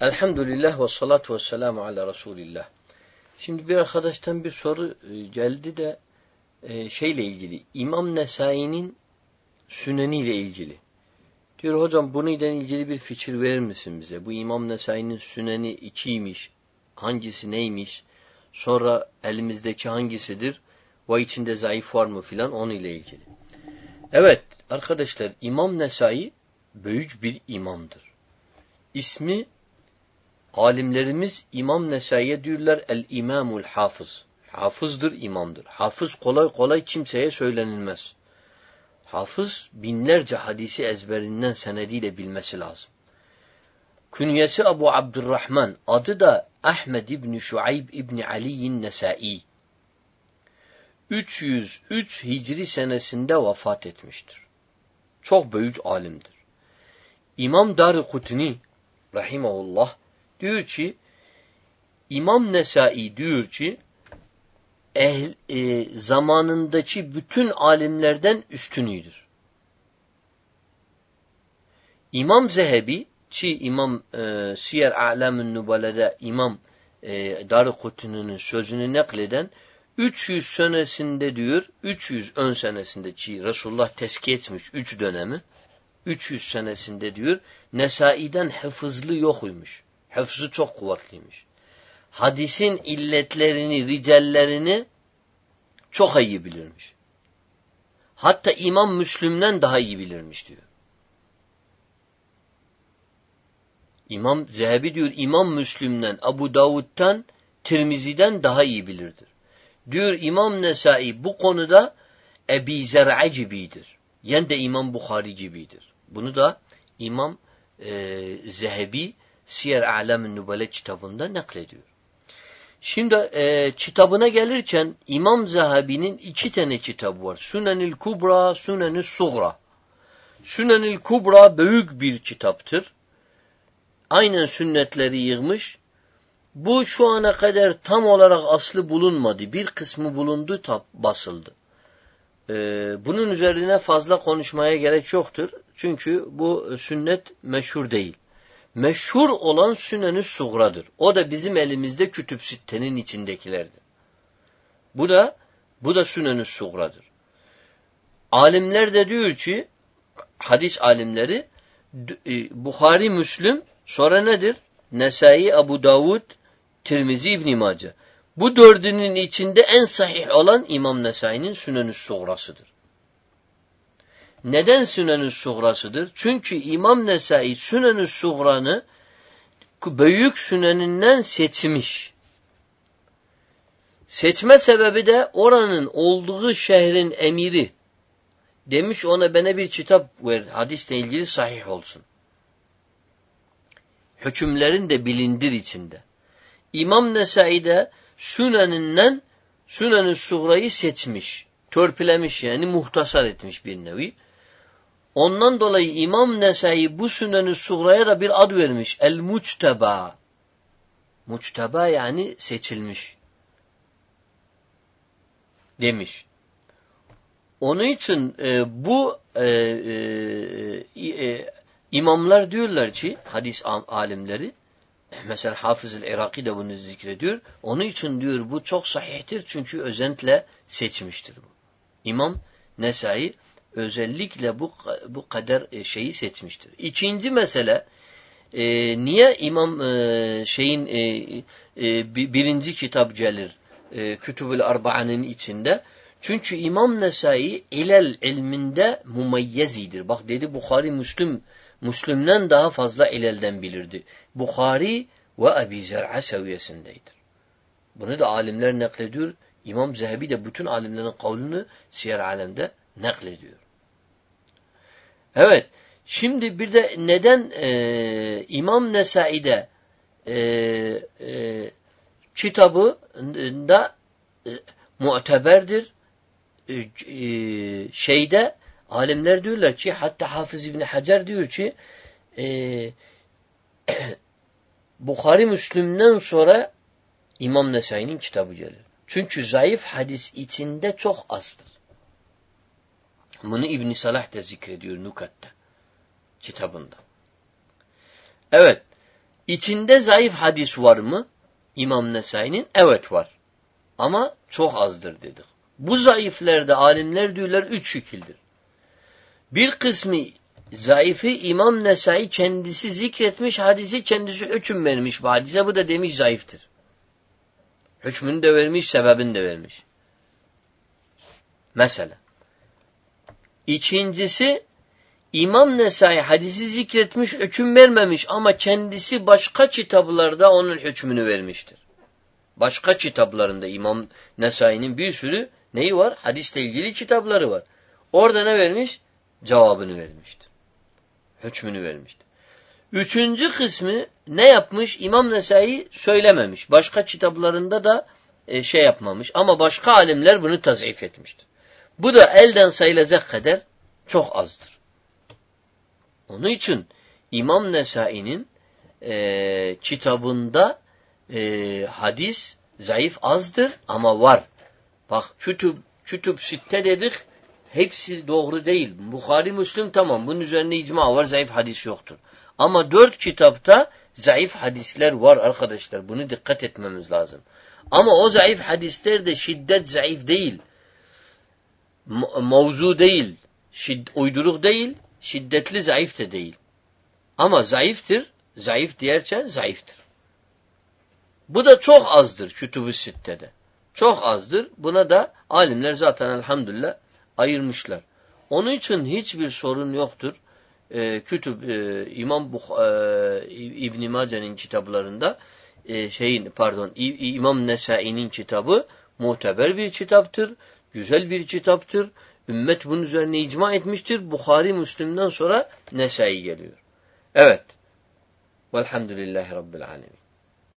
Elhamdülillah ve salatu ve selamu ala Resulillah. Şimdi bir arkadaştan bir soru e, geldi de e, şeyle ilgili. İmam Nesai'nin süneniyle ilgili. Diyor hocam bununla ilgili bir fikir verir misin bize? Bu İmam Nesai'nin süneni içiymiş. Hangisi neymiş? Sonra elimizdeki hangisidir? Ve içinde zayıf var mı filan onunla ilgili. Evet arkadaşlar İmam Nesai büyük bir imamdır. İsmi alimlerimiz İmam Nesai'ye diyorlar el-imamul hafız. Hafızdır, imamdır. Hafız kolay kolay kimseye söylenilmez. Hafız binlerce hadisi ezberinden senediyle bilmesi lazım. Künyesi Abu Abdurrahman, adı da Ahmed İbni Şuayb İbni Ali'in Nesai. 303 Hicri senesinde vefat etmiştir. Çok büyük alimdir. İmam Dar-ı Kutni rahimahullah diyor ki İmam Nesai diyor ki ehl, e, zamanındaki bütün alimlerden üstünüdür. İmam Zehebi ki İmam e, Siyer A'lamın Nubale'de İmam e, Dar-ı sözünü nakleden 300 senesinde diyor, 300 ön senesinde ki Resulullah teski etmiş 3 dönemi, 300 senesinde diyor, Nesai'den hafızlı yokuymuş. Hafızı çok kuvvetliymiş. Hadisin illetlerini, ricallerini çok iyi bilirmiş. Hatta İmam Müslüm'den daha iyi bilirmiş diyor. İmam Zehebi diyor İmam Müslüm'den, Abu Davud'dan, Tirmizi'den daha iyi bilirdir. Diyor İmam Nesai bu konuda Ebi Zer'a gibidir. Yani de İmam Bukhari gibidir. Bunu da İmam e, Zehebi Siyer A'lam-ı Nubale kitabında naklediyor. Şimdi e, kitabına gelirken İmam Zahabi'nin iki tane kitabı var. Sünenil Kubra, Sünenil Sugra. Sünenil Kubra büyük bir kitaptır. Aynen sünnetleri yığmış. Bu şu ana kadar tam olarak aslı bulunmadı. Bir kısmı bulundu, basıldı. Ee, bunun üzerine fazla konuşmaya gerek yoktur. Çünkü bu sünnet meşhur değil. Meşhur olan Sünen-i Suğra'dır. O da bizim elimizde kütüb sittenin içindekilerdir. Bu da bu da Sünen-i Suğra'dır. Alimler de diyor ki hadis alimleri e, Bukhari, Müslüm sonra nedir? Nesai, Abu Davud, Tirmizi, İbn Mace. Bu dördünün içinde en sahih olan İmam Nesai'nin Sünen-i Suğra'sıdır. Neden Sünen-i Suğra'sıdır? Çünkü İmam Nesai Sünen-i Suğra'nı büyük süneninden seçmiş. Seçme sebebi de oranın olduğu şehrin emiri. Demiş ona bana bir kitap ver, hadisle ilgili sahih olsun. Hükümlerin de bilindir içinde. İmam Nesai de Süneninden Sünen-i Suğra'yı seçmiş. Törpülemiş yani muhtasar etmiş bir nevi. Ondan dolayı İmam Nesai bu Sünen-i Suğra'ya da bir ad vermiş. El-Muçteba. Muçteba yani seçilmiş. Demiş. Onun için e, bu e, e, e, imamlar diyorlar ki hadis alimleri mesela Hafız-ı Iraki de bunu zikrediyor. Onun için diyor bu çok sahihtir çünkü özentle seçmiştir bu. İmam Nesai özellikle bu bu kadar e, şeyi seçmiştir. İkinci mesele e, niye İmam e, şeyin e, e, birinci kitap gelir e, Kütübül Arba'nın içinde? Çünkü İmam Nesai ilel ilminde mumeyyezidir. Bak dedi Bukhari Müslüm Müslüm'den daha fazla ilelden bilirdi. Bukhari ve Ebi Zer'a seviyesindeydir. Bunu da alimler naklediyor. İmam Zehebi de bütün alimlerin kavlini siyer alemde naklediyor. Evet. Şimdi bir de neden e, İmam Nesai'de e, e, kitabı da e, muteberdir. E, e, şeyde alimler diyorlar ki hatta Hafız İbni Hacer diyor ki e, Bukhari Müslüm'den sonra İmam Nesai'nin kitabı gelir. Çünkü zayıf hadis içinde çok azdır. Bunu İbn Salah da zikrediyor Nukat'ta kitabında. Evet. İçinde zayıf hadis var mı? İmam Nesai'nin evet var. Ama çok azdır dedik. Bu zayıflerde alimler diyorlar üç şekildir. Bir kısmı zayıfı İmam Nesai kendisi zikretmiş hadisi kendisi hüküm vermiş bu hadise bu da demiş zayıftır. Hükmünü de vermiş sebebini de vermiş. Mesela. İkincisi İmam Nesai hadisi zikretmiş, hüküm vermemiş ama kendisi başka kitaplarda onun hükmünü vermiştir. Başka kitaplarında İmam Nesai'nin bir sürü neyi var? Hadisle ilgili kitapları var. Orada ne vermiş? Cevabını vermiştir. Hükmünü vermiştir. Üçüncü kısmı ne yapmış? İmam Nesai söylememiş. Başka kitaplarında da e, şey yapmamış. Ama başka alimler bunu tazif etmiştir. Bu da elden sayılacak kadar çok azdır. Onun için İmam Nesai'nin e, kitabında e, hadis zayıf azdır ama var. Bak kütüb, kütüb sitte dedik hepsi doğru değil. Bukhari Müslüm tamam bunun üzerine icma var zayıf hadis yoktur. Ama dört kitapta zayıf hadisler var arkadaşlar. Bunu dikkat etmemiz lazım. Ama o zayıf hadisler de şiddet zayıf değil. Mavzu değil. Şid uyduruk değil. Şiddetli zayıf da değil. Ama zayıftır. Zayıf diyerken zayıftır. Bu da çok azdır kütüb-ü sittede. Çok azdır. Buna da alimler zaten elhamdülillah ayırmışlar. Onun için hiçbir sorun yoktur. Ee, kütüb e, İmam e, İbn Mace'nin kitaplarında e, şeyin pardon İmam Nesai'nin kitabı muteber bir kitaptır. Güzel bir kitaptır. Ümmet bunun üzerine icma etmiştir. Bukhari Müslim'den sonra Nesai geliyor. Evet. Velhamdülillahi Rabbil Alemin.